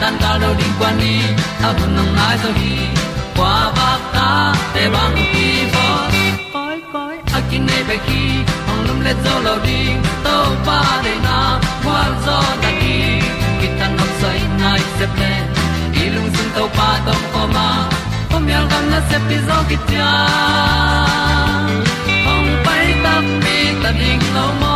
tan cao do đi qua đi, a bu nang mai zo gi qua ba ta te bang ki bo koi koi a kin nei be ki ong lum le zo lo di to pa de na kwa zo ta ki ki tan nok sai nai se ple i lung sun to pa tom ko ma. Pom yal gam na se pi zo ki tia ong pai ta mi ta ding lo mo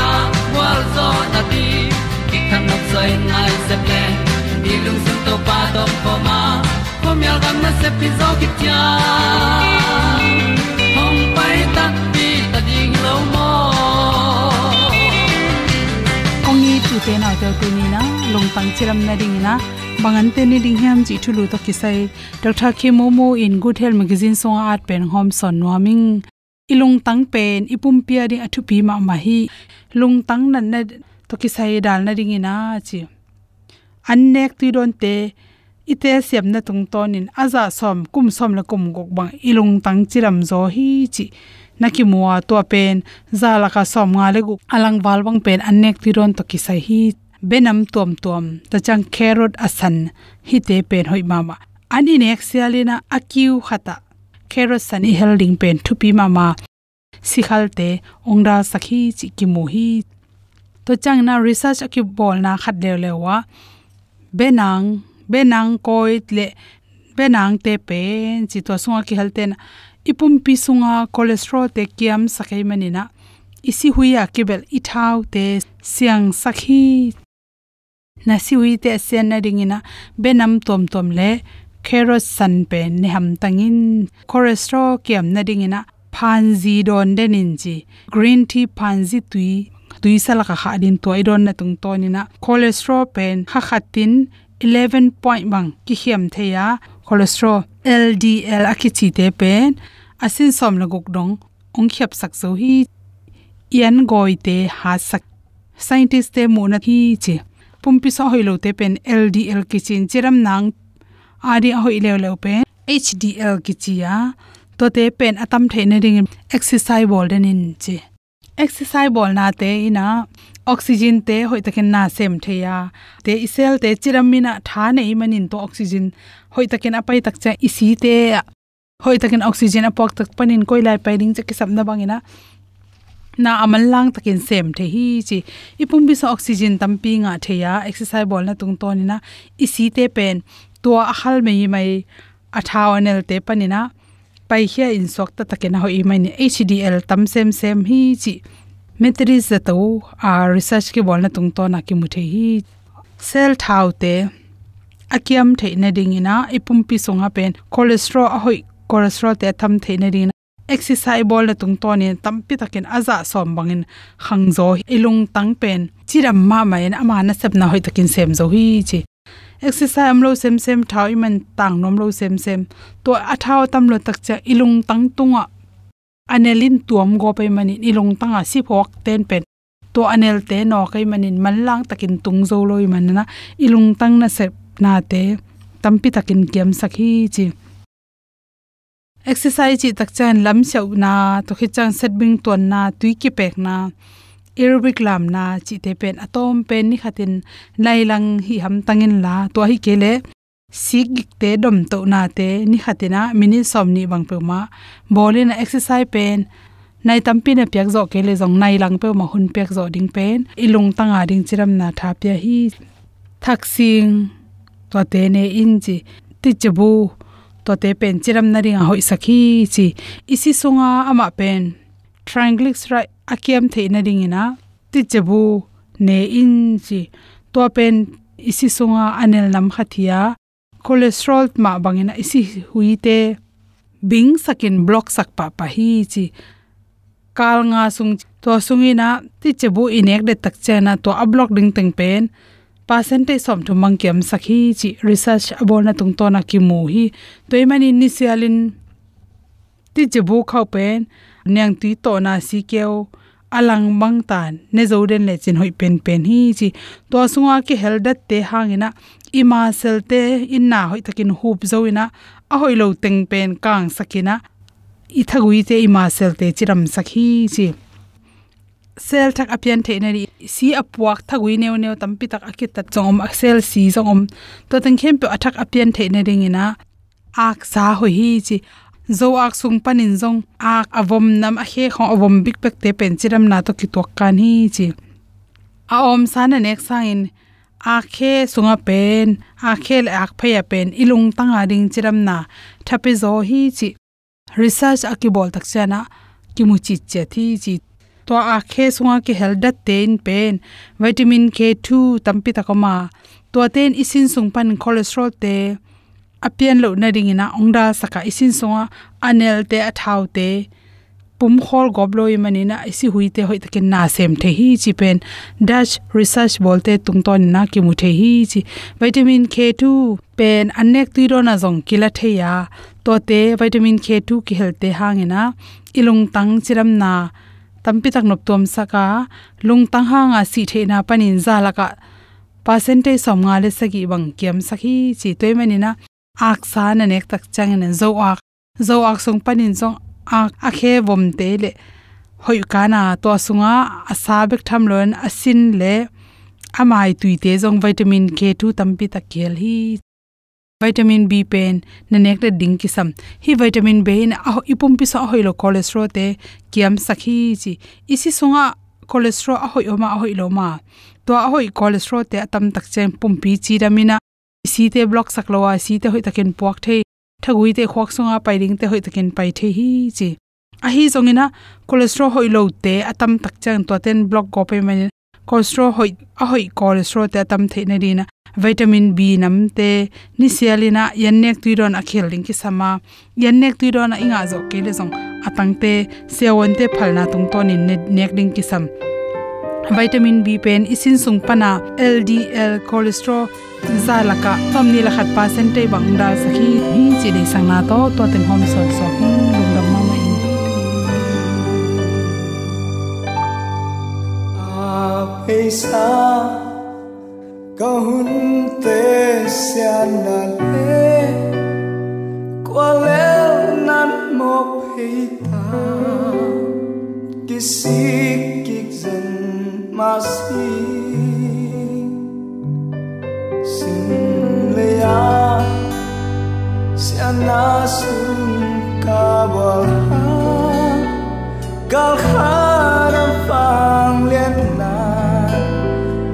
zo na ti ki kan nok sai nai se ple ni lung sun to pa to pa ma. Ko mi al gam na se pi zo ki tia hom pai ta ti ta ding lo mo ong ni tu te na te tu ni na lung tang chiram na ding na bangan te ni ding hem ji thulu to kisai dr k momo in good health magazine song art pen hom son noming ilung tang pen ipum pia ding athu pi ma ma hi lung tang nan na to kisai dal na ding ina chi annek tu don te, ite siam na tung tonin. Aza som, kum som la kum gok bang ilung tang chiram zo hi chi. Naki muwa to pen zala ka som nga le gu alang wal bang pen, annek ti ron to kisai hi. Benam tom tom ta chang carrot asan, hi te pen hoi mama. Ani nek sialina akiu khata carrot san helding pen thupi mama sikhal te ongra sakhi chi ki mu hi to changna research aki bol na khat le lewa benang benang koi le benang te pen chi to sunga ki halten ipum pi sunga cholesterol te kiam sakai manina isi huya kibel ithau te siang sakhi na si hui te sen na ringina benam tom tom le carrot san pen ne ham tangin cholesterol kiam na dingina phanji don denin ji green tea panzi tui tui sala ka kha din to idon na tung to ni na cholesterol pen kha khatin 11 point bang ki hiam theya. Cholesterol ldl akichi te pen asin som la guk dong ong khiap sak zo hi. Yan goi te ha sak. Scientist te mu na hi che pumpi so hoilo te pen ldl kichin chiram nang adi hoi lew lew pen hdl kichia to te pen atam theina ring exercise ball den in che exercise ball na te ina oxygen te hoi takin na sem theya te isel te chiramina tha nei manin to oxygen hoi takin apai tak cha isi te hoi takin oxygen apok tak panin koilai pai ding cha kisam na bangina na amal lang takin sem the hi chi ipum bi sa oxygen tampi nga theya exercise ball na tung ton na isi te pen to ahal mei mai athawanel te panina, pai hia in sok ta takena ho i mai ni hdl tam sem sem hi chi metris za to a research ki bolna tung to na ki muthe hi cell thau te akiam the na ding ina, ipum pi songa pen cholesterol a hoi cholesterol te tham the na ding exercise bol na tung to ni tampi takin aza som bangin khangzo ilung tang pen chiram ma mai na ama na sep na hoi takin sem zo hi chi exercise amlo sem sem thau iman tang nom lo sem sem to athao tam lo tak cha ilung tang tunga anelin tuam go pe manin ilung tanga si phok ten pen to anel te no kai manin mallang takin tung zo loi manana ilung tang na se na te tampi takin kiam sakhi chi exercise chi tak chan lam chau na to khi chang set bing ton na tui ki pek na aerobic lam na chi te pen atom pen ni khatin nailang hi ham tangin la to hi kele. Sik te dom to na te ni khatina mini somni bang pe ma. Bolin exercise pen. Nai tampi na pyak zo kele jong nai lang pe ma hun pyak zo ding pen. Ilung tanga ding chiram na tha pya hi. Thaksing to te ne in chi. Ti chebu to te pen chiram na ring hoi sakhi chi. Isi sunga ama pen triglyceride akiam theina ding ina ti chebu ne in chi to pen isi sunga anel nam khathia cholesterol ma bangina isi huite, bing sakin block sak pa pa hi chi kal nga sung to sungina ti chebu inek de tak chena to a block ding teng pen, percentage som thu mangkiam sakhi chi research abona tung to na ki mu hi. Toimani ni sialin ti chebu khau pen nyang tui to na si keo. Alang bang tan ne zo den le chin hoi pen pen hi chi. To sunga ki heldat te hangina ima sel te, inna hoi takin hup zo ina. A hoi lo teng pen kang sakina i thagui te ima sel te chiram sakhi chi. Sel thak apian the na ri si apuak thagui neu neu tampi tak akit ta chongom sel si zongom. To teng khem pe athak apian the na ring ina. Ak sa ho hi chi zo ak sung panin zong, ak avom nam a he khong avom big pek te pen chiram na to ki to kan hi chi. A om sana nek sangin a khe sunga pen a khe le ak phaya pen, ilung tanga ding chiram na. Thape zo hi chi. Research akibol tak chana kimu chi che thi chi. To a khe sunga ki heldat ten pen, vitamin k2 tampi takoma to ten isin sung pan cholesterol te apian lo na ringina ongda saka isin songa, anel te athau te, pum khol gobloi manina isi huite hoi takin na sem the hi chi pen. Dutch research bolte tungton na ki mu the hi chi. Vitamin k2 pen anek tuiro na jong kila the ya. To te vitamin k2 ki helte hangena ilung tang chiram na. Tampi tak nop tom saka lung tang hanga si the na panin zalaka percentage som nga le sagi bang kiam sakhi chi toimani na ak sa na nek tak chang na zo ak zo ak sung panin song ak a khe vom te le. Hoi kana to sunga asa bek tham lon asin le amai tui te jong vitamin k2 tampi ta kel hi. Vitamin b pen na nek de ding kisam. Hi vitamin b in, a ipum pi sa hoi lo cholesterol te kiam sakhi chi. Isi sunga, cholesterol a hoi oma, a hoi lo ma. To a hoi cholesterol te atam tak chen pum pi chi ramina si te block saklowa si te hoi takin puak the, thagui te khok songa, pairing te hoi takin pai the hi, chi. A hi zongina cholesterol hoi lo te, atam tak chang to ten block go pe man cholesterol hoi, a hoi cholesterol te atam the na dina. Vitamin b namte ni sialina yannek tuiron akhel ring ki sama. Yannek tuiron inga zo ke le zong. Atang te sewon te phalna tung ton in nek ding ki sam. Vitamin b pen, isin sung pana ldl cholesterol za zalaka tomni la khat percentage bangda sakhi hi chi de sangna to to ten hom so so lum dam ma ma in a peisa kahun te sian na le kwa le nan mo peita kisik kik zen masi sian na sun kabal ha gal kharam phang liên na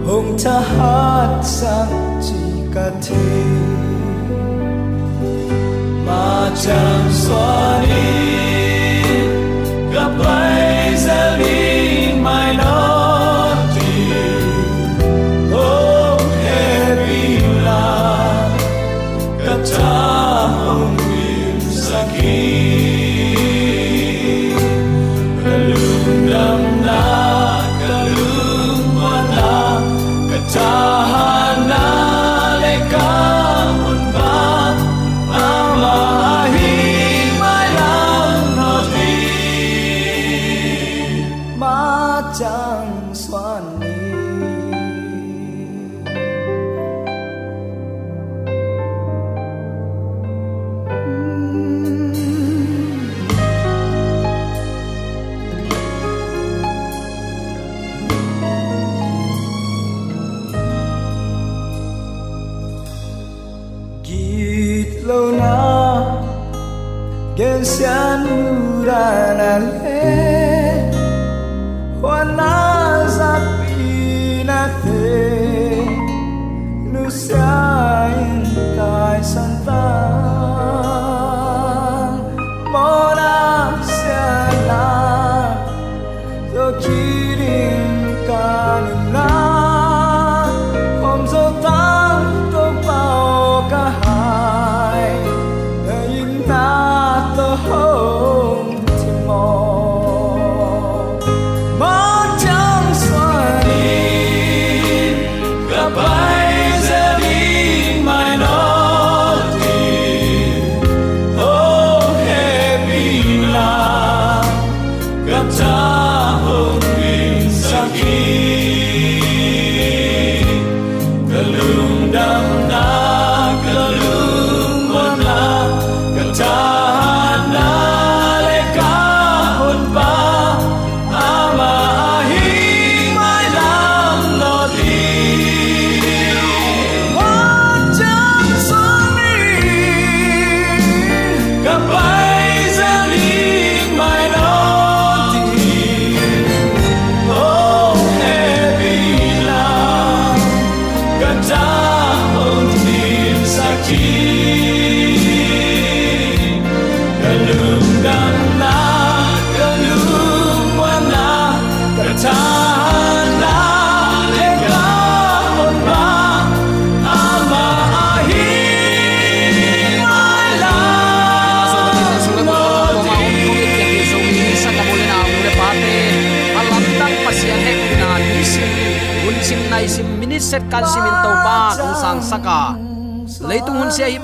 hồng cha hát sang chỉ cả thế mà aqui.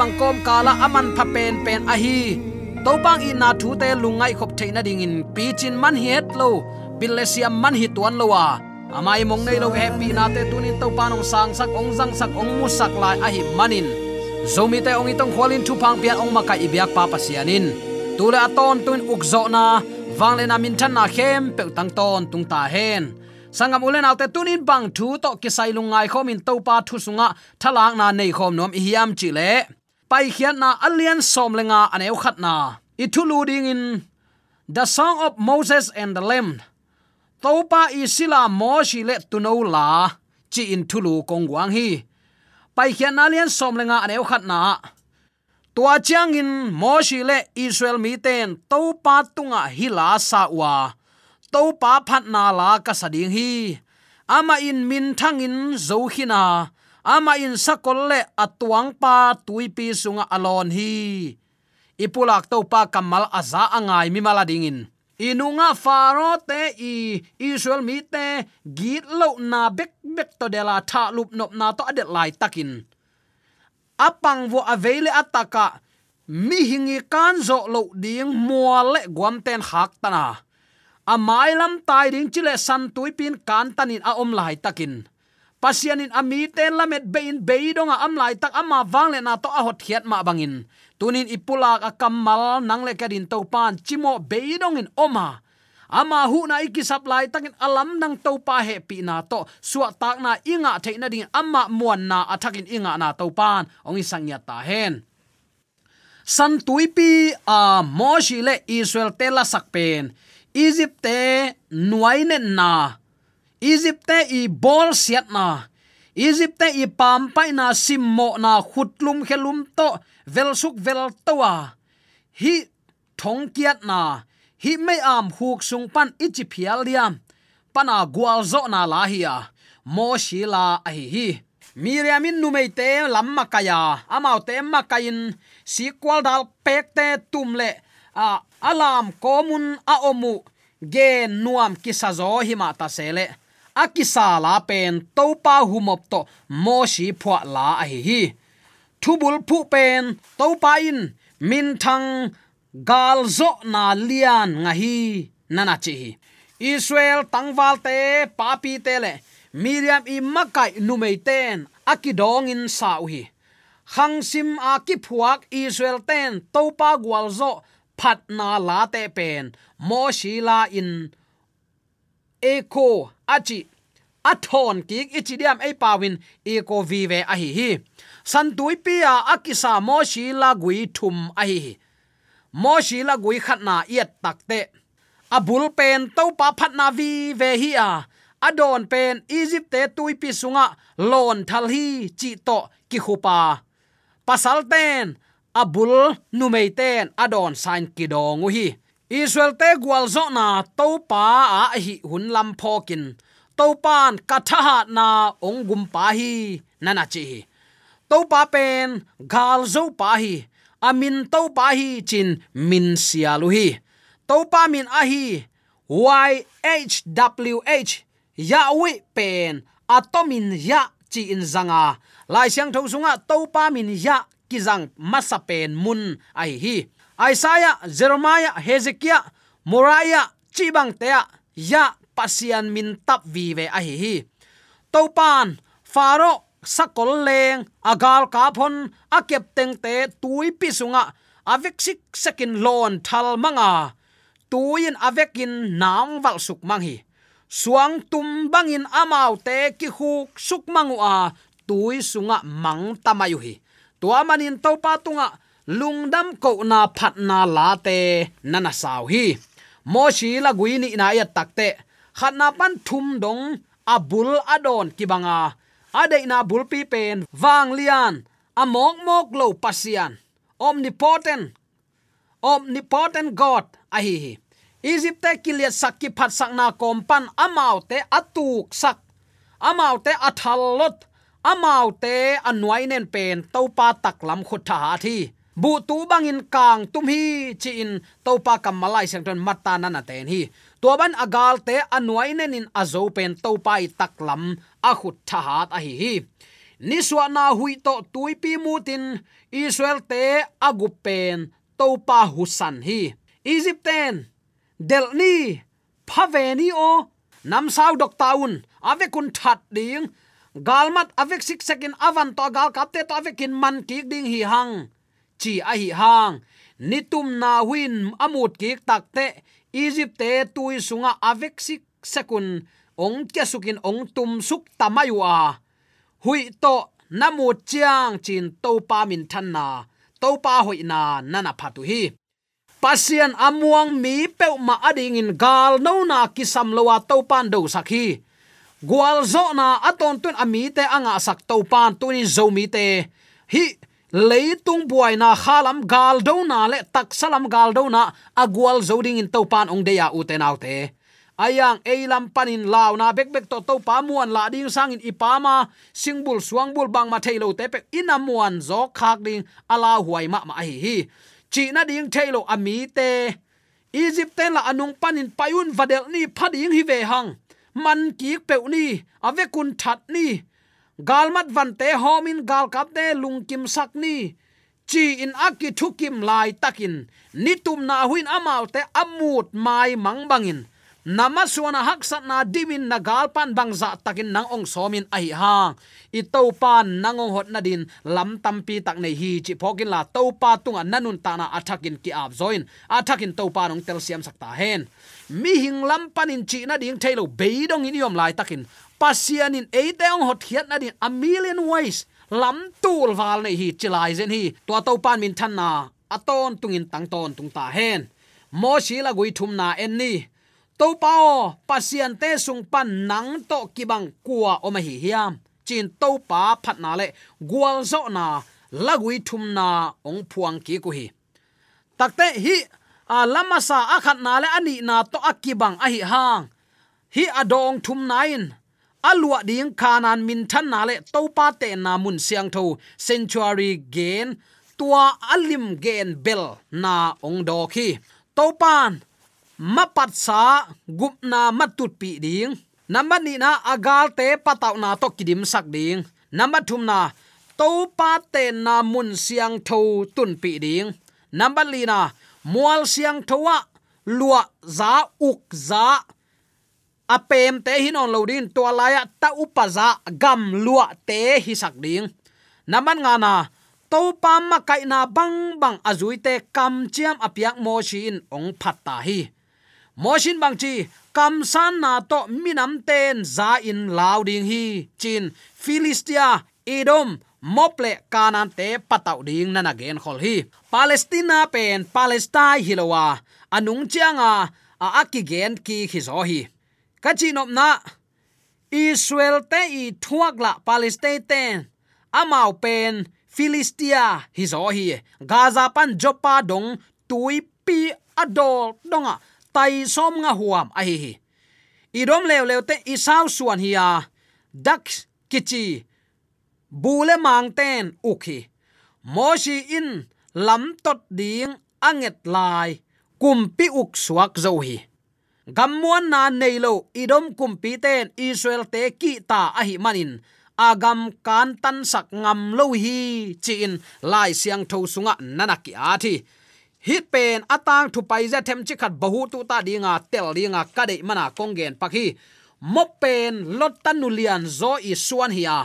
Leitung hun sia hi bang kom kala aman pha pen pen a hi to bang i na thu te lungai khop theina ding in pi chin man het lo pilesia man hi tuan lo wa amai mong nei lo happy na te tunin to pa nong sang sak ong jang sak ong mu sak lai a hi manin. Zomi te ong itong khwalin thu phang pian ong makai ibyak pa pasianin. Tule aton tun ukzo na wangle na min than na khem pe tang ton tung ta hen. Sangam ulen alte tunin bang thu to kisai lungai khom in to pa thu sunga thalang na nei khom nom hiam chi le pai khian na alian som lenga aneu khat na. Ithulu ding in, the song of moses and the lamb. Topa isila mo shi le tuno la, chi in thulu kongwang hi. Pai khian alian som lenga aneu khat na. Tua chiang in mo shi le israel mi ten topa tunga hila sa wa to pa phat na la ka sading hi. Ama in min thang in zo khina ama in sakol le atuang pa tuipi sunga alon hi. Ipulak to pa kamal aza angai mi mala dingin inunga faro te i israel mi te git lo na bek bek to de la tha lup nop na to adet lai takin. Apang vo avele ataka, mi hingi kan zo lo ding muale guam ten hak tana. Amai lam tai ding chile san tuipin kan tanin a om lai takin pasianin ami ten lamet bein beidonga am lai tak ama wangle na to a hot khiat ma bangin. Tunin ipulak kamal nang le kadin to pan chimo beidongin oma. Ama hu na ikisap lai takin alam nang to pa he pi na to. Suwa tak na inga theina ding ama muan na athakin inga na to pan ongi sangya ta hen. San tuipi a moshi le israel tela sakpen egypt te nuaine na egypt te i bol siat na. Egypt te i pam pai na simmo na khutlum khelum to vel suk vel towa hi thong kiat na. Hi mai am huk sung pan ichi phial liam pana gwal zo na la hi a. Mo shi la ai hi miriam in numei te lam makaya amau te makain si kwal dal pek te tum le. A alam komun a omu gen nuam kisazo hima ta sele akisa la pen topa humop to mo si phwa la a hi. Hi thubul phu pen topa in min thang gal zo na lian nga hi nana chi israel tangwal te papi te le miriam i makai numei ten akidong in sau hi. Khangsim a ki phuak israel ten topa gwal zo phat na la te pen mo si la in eko achi. Athon ki ichidiam ei pawin eko vive a hi hi santui pia akisa mo shi la gui thum a hi mo shi la gui khatna yet takte abul pen to pa phatna vi ve hi a adon pen egypt te tui pi sunga lon thal hi chi to ki khupa pasal ten, abul numei ten, adon sign ki dong hi israel te gwal zo na to pa a hi hun lam phokin to pan katha na ong gum pa hi nana chi to pa pen gal zo pa hi. Amin to pa hi chin min sialu hi. To pa min a hi, y h w h, ya wi pen atomin ya chi in zanga lai siang tho sunga to pa min ya kizang masapen mun ai hi. Isaiah, Jeremiah, Hezekiah, Moriah, chibang tea ya pasian min tap vi ve a hi topan faro sakol leng agal Kapon, akep teng te tui Pisunga, avek sik sekin lon thal manga. Tuin avekin Nam Val suk Manghi. suang tum bangin amau te kihuk suk mangu a tui sunga mang tamayu hi. To amanin to pa tunga lungdam ko na phat na la te, nana saw hi. Mo shi la guini na ya takte khatna pan thum dong abul adon kibanga ade na bulpi pen wang lian amok mok lo pasian. Omnipotent omnipotent god ahi hi egypt kilia sakki phat sakna kompan amaute atuk sak. Amau te amaute anwainen amau pen topa taklam khutha thi bu tu bangin kang tum hi chi in topa sang ton mata na na ten hi. To ban agal te anuai nen in azo pen topa i taklam a khut thahat a hi hi. Ni swa na hui to tuipi mutin israel te agup pen topa husan hi. Egypten del ni phaveni o. Nam sau dok taun ave kun that ding. Galmat avek sik sekin avan to gal kapte to avekin man ki ding hi hang chi a hi hang. Nitum na win amut ki takte egypt te tui sunga avek sik sekun. Ong kya sukin ong tum suk tamaywa hui to namu chiang chin to pa min than na. To pa hoi na nana phatu hi. Pasian amuang mi pe ma ading in gal no na kisam lowa to pan do sakhi gwal zo na aton tun ami te anga sak to pan tunin zo mi te. Hi leitung buai na khalam gal do na le tak salam gal do na agwal zoding in topan ong deya uten à u ayang eilam panin law na, bek bek to to pa muan la ding sang in ipama singbul suangbul bang ma thailo te pe inamuan zo khak ding ala huai ma ma hi hi. Chi na ding thailo ami te egypt te la anung panin payun vadel ni phading hi ve hang. Man ki pe ni ave kun that ni galmat van te homin gal kap te lung kim chi in aki thukim lai takin. Nitum na huin amau te amut mai mang bangin. Nama suana hak sat na dimin na galpan bangza takin nang ong somin ai hang i pan nang nangong hot na din. Lam tampi tak nei hi. Chi phokin la topa tunga nanun ta na athakin ki ap join athakin topa nong tel siam sakta hen. Mi hing lam panin chi na ding thailo beidong in yom lai takin pasian in eiteong hot hiat na din. A million ways. Lam tul wal nei hi, chilai zen hi. To to pan min than na. Aton tungin tang ton tung ta hen. Mo shi la gui thum na en ni. To pao pasian te sung pan nang to kibang kwa o ma hi hiam. Chin to pa phat na le. Gwal zo na. Lagui thum na ong phuang ki ku hi. Takte hi, a lamasa akhat na le ani na to akibang a hi hang. Hi adong thum nain alua ding kanan min than na le to pa te na mun siang tho. Sanctuary gain, tua alim gain bel na ong do khi. To pan mapat sa, gup na matut pi ding. Number ni na agal te pataw na to kidim sak ding. Number thum na to pa te na mun siang tho tun pi ding. Number li na, mual siang thowa lua za uk za apem te hinon lodin to laya ta upaza gam lua te hi sak ding. Naman nga na, to pa ma kai na bang bang azui te kam chiam apiak mo shin ong phat ta hi. Shin bang chi, kam san na to minam ten za in lauding hi. Chin, philistia, edom mople kanan te patau ding nana gen khol hi. Palestina pen palestine hilowa, anung chianga a akigen ki khizo hi kachinop na, israel te i thuak la palestine ten amau pen philistia hi zo hi. Gaza pan jopa dong tui pi adol donga ah. tai som nga huam a hi hi. Idom lew lew te isau suan hi a dak kichi bule mang ten ukhi moshi in lam tot ding anget lai kumpi uk suak zo hi gammuan na neilo idom kumpi ten israel te ki ta ahi manin. Agam kan tan sak ngam lo hi chin lai siang tho sunga nanaki a thi. Hit pen atang thu pai za them chi khat bahu tu ta dinga, tel dinga ka de mana kongen pakhi mo pen lot tanulian zo i suan hiya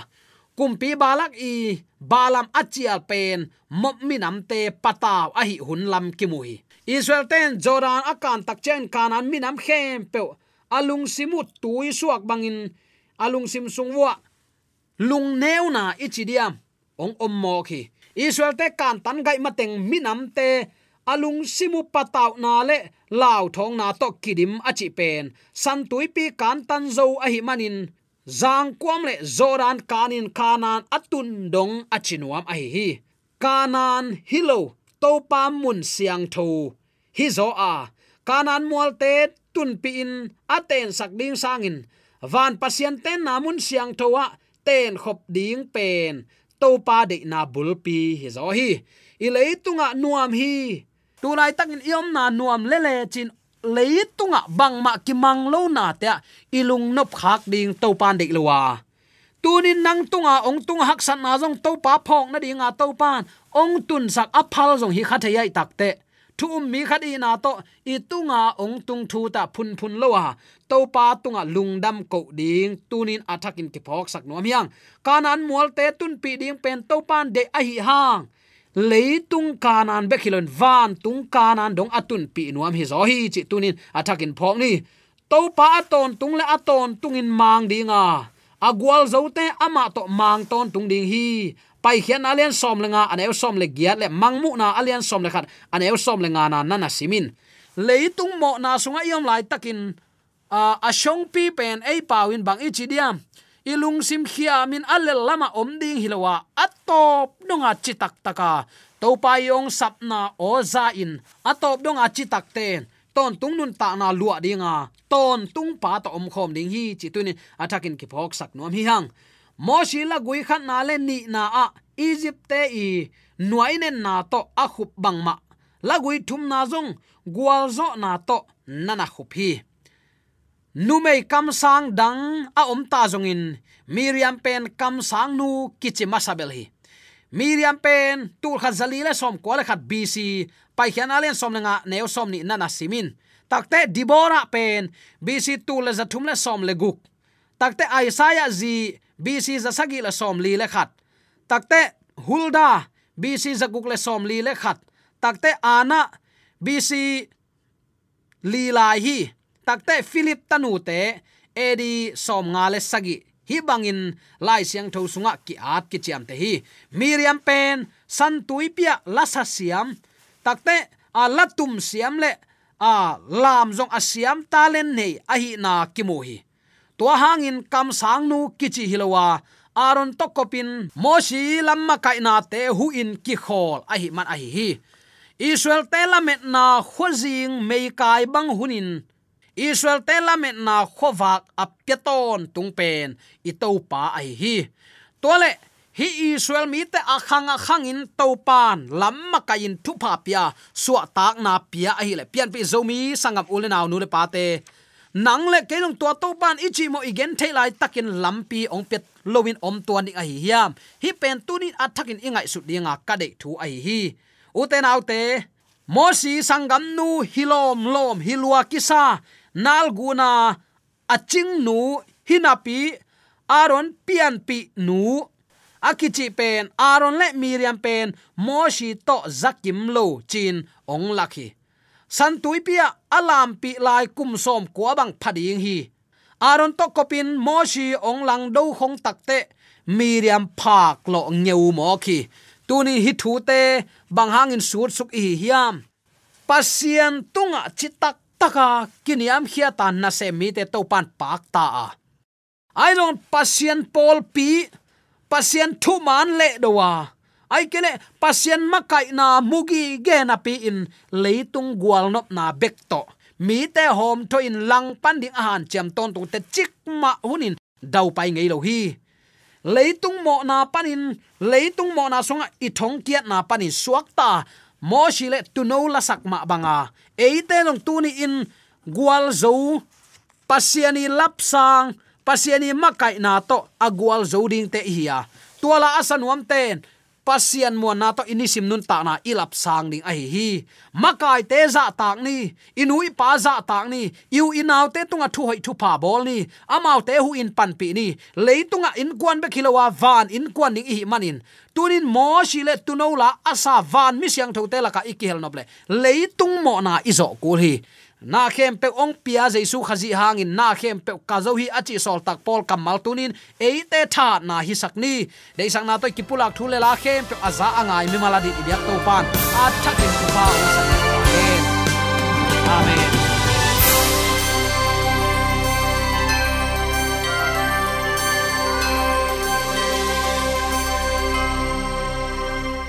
kumpi balak i balam achial pen, mop minam te pataw ahi hi hun lam kimui israel ten, jordan akan tak chen kanan minam khem pe alung simut tui suak bangin alung sim sungwa lung neuna ichidiam ong ommo khi. Israel te kan tan gai mateng minam te alung simu pataw na le law thong na to kidim achi pen. San tuipi kan tan zo a hi manin. Zang kwam le zoran kanin kanan atun dong achinuam a hi hi. Kanan hilo to pa mun siang tho hi zo a, kanan mual te tun pi in aten sak ding sangin. Van pasien ten namun siang thowa ten khop ding pen. To pa de na bulpi hi zo hi. Ilei tunga nuam hi. Tunai takin iom na nuam lele chin leitunga bangma ki manglo na te ilung nop khak ding to pan dik lowa tunin nang tunga ong tung hak san na jong to pa phok na dinga to pan ong tun sak aphal jong hi khat yai takte thu um mi khat i na to i tunga ong tung thu ta phun phun lowa to pa tunga lungdam ko ding tunin athakin ki phok sak nom yang kanan mual te tun pi ding pen to pan de a hi hang leitung kanan bekhilon van tung kanan dong atun pi nuam hi zo hi chi tunin athakin phok ni to pa aton tung le aton tungin mang dinga agwal zote ama to mang ton tung ding hi. Pai khian alian som lenga anew som le giat le mangmu na alian som le khat anew som lenga na nana simin. Leitung mo na sunga yom lai takin, a shong pi pen ei pawin bang ichi diam ilung sim khia min alle lama om ding hilowa atop donga chitak taka. To pa yong sapna o za in atop donga chitak ten ton tung nun ta na lua dinga ton tung pa to om khom ding hi, chi tunin atakin ki phok sak nom hi hang. Mo shi la gui khat na le ni na a egypt te i. Nuai nen na to a khup bang ma. La gui thum na zong gwal zo na to nana khup hi. Numei kam sang dang a om ta zong in. Miriam pen kam sang nu kichi masabel hi miriam pen tur khat zali le som ko le khat bc pai khian alen som nga neo som ni nana simin. Takte dibora pen bc tu le zathum le som le guk. Takte aisaya zi bc za sagi le som li le khat. Takte hulda bc za guk le som li le khat. Takte ana bc li lai hi. Takte philip tanu te edi som nga le sagi hi bangin lai siang tho sunga ki at ki chiam te hi. Miriam pen, san tuipia lasa siam. Takte a latum siam le, a lam zong asiam talen nei, a hi na kimu hi. To hangin kam sang nu kichi hilowa aron to kopin moshi lamma kaina te hu in ki khol, a hi man a hi hi. Israel telamet na khozing mei kai bang hunin israel telamet na khowak apyaton tungpen itopa ai hi. Tole hi israel mi te akhang akhang in topan lamma ka in thu pa pia suwa tak na pia a le. Pian pi zomi sangam ulenaw nu le pate nang le ke long to to ichi mo igen the lai takin lampi ong pet lowin om tuan ding ai hiam. Hi pen tunin athakin ingai su dinga ka de thu ai hi hi. Uten autte mosi sangam nu hilom lom hilua kisa nal guna aching nu hinapi aron pian pi nu akichi pen aron le miriam pen moshi to zakim lo chin ong lakhi san tuipia alam pi lai kum som kwa bang phading hi aron to kopin moshi ong lang do khong takte miriam phak lo ngeu mo khi tuni hi thu te bang hangin sur suk hi hiam pasien tunga chitak taka kiniam khia tan na se mi te to pan pak ta a. Ai long pasien pol pi pasien thu man le dowa ai kene, pasien makai na mugi ge na pi in leitung gwal nop na bek to. Mi te hom tho in lang pan ding han chem ton tu te chik ma hunin dau pai ngei lo hi. Leitung mo na panin leitung mo na songa i thong kiat na panin suak ta. Mo shile tu no la sak ma banga. Eite long tu ni in gwal zo pasiani lapsang pasiani makai na to agwal zoding te hiya tuala asanuam ten pasian mo na to inisim nun ta na ilap sang ding ai hi makai te za tak ni, inui pa za tak ni yu inaw te tunga thu hoi thu pa bol ni, amau te hu in pan pi ni leitunga in kwan be khilowa van in kwan ning hi manin. Tunin mo shi le tuno la asa van mi siang tho te la ka ikihel noble leitung mo na izo kul hi na khem pe ong pia jaisu khazi hangin, na khem pe ka zo hi achi sol tak pol kamal tunin eite tha na hi sakni de sang na to kipulak thule la khem pe aza angai mi maladi ibyak to pan. A thakin tu pa amen. Amen.